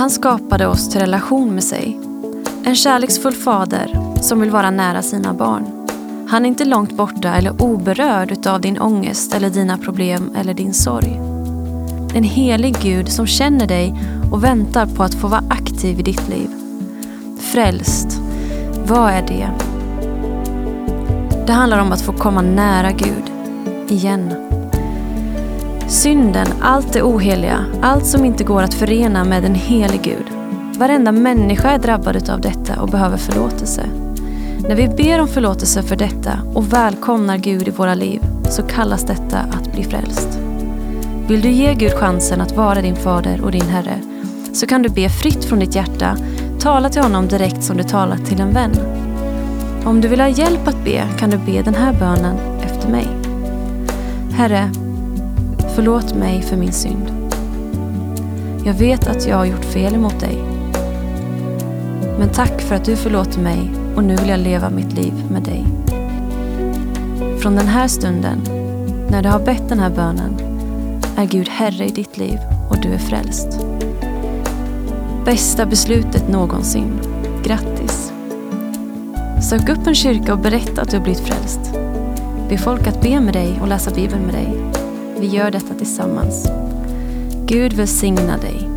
Han skapade oss till relation med sig. En kärleksfull fader som vill vara nära sina barn. Han är inte långt borta eller oberörd utav din ångest eller dina problem eller din sorg. En helig Gud som känner dig och väntar på att få vara aktiv i ditt liv. Frälst, vad är det? Det handlar om att få komma nära Gud, igen. Synden, allt det oheliga, allt som inte går att förena med en helig Gud. Varenda människa är drabbad av detta och behöver förlåtelse. När vi ber om förlåtelse för detta och välkomnar Gud i våra liv så kallas detta att bli frälst. Vill du ge Gud chansen att vara din fader och din Herre så kan du be fritt från ditt hjärta, tala till honom direkt som du talar till en vän. Om du vill ha hjälp att be kan du be den här bönen efter mig. Herre, förlåt mig för min synd. Jag vet att jag har gjort fel emot dig. Men tack för att du förlåter mig och nu vill jag leva mitt liv med dig. Från den här stunden, när du har bett den här bönen, är Gud Herre i ditt liv och du är frälst. Bästa beslutet någonsin. Grattis! Sök upp en kyrka och berätta att du har blivit frälst. Be folk att be med dig och läsa Bibeln med dig. Vi gör detta tillsammans. Gud välsigna dig.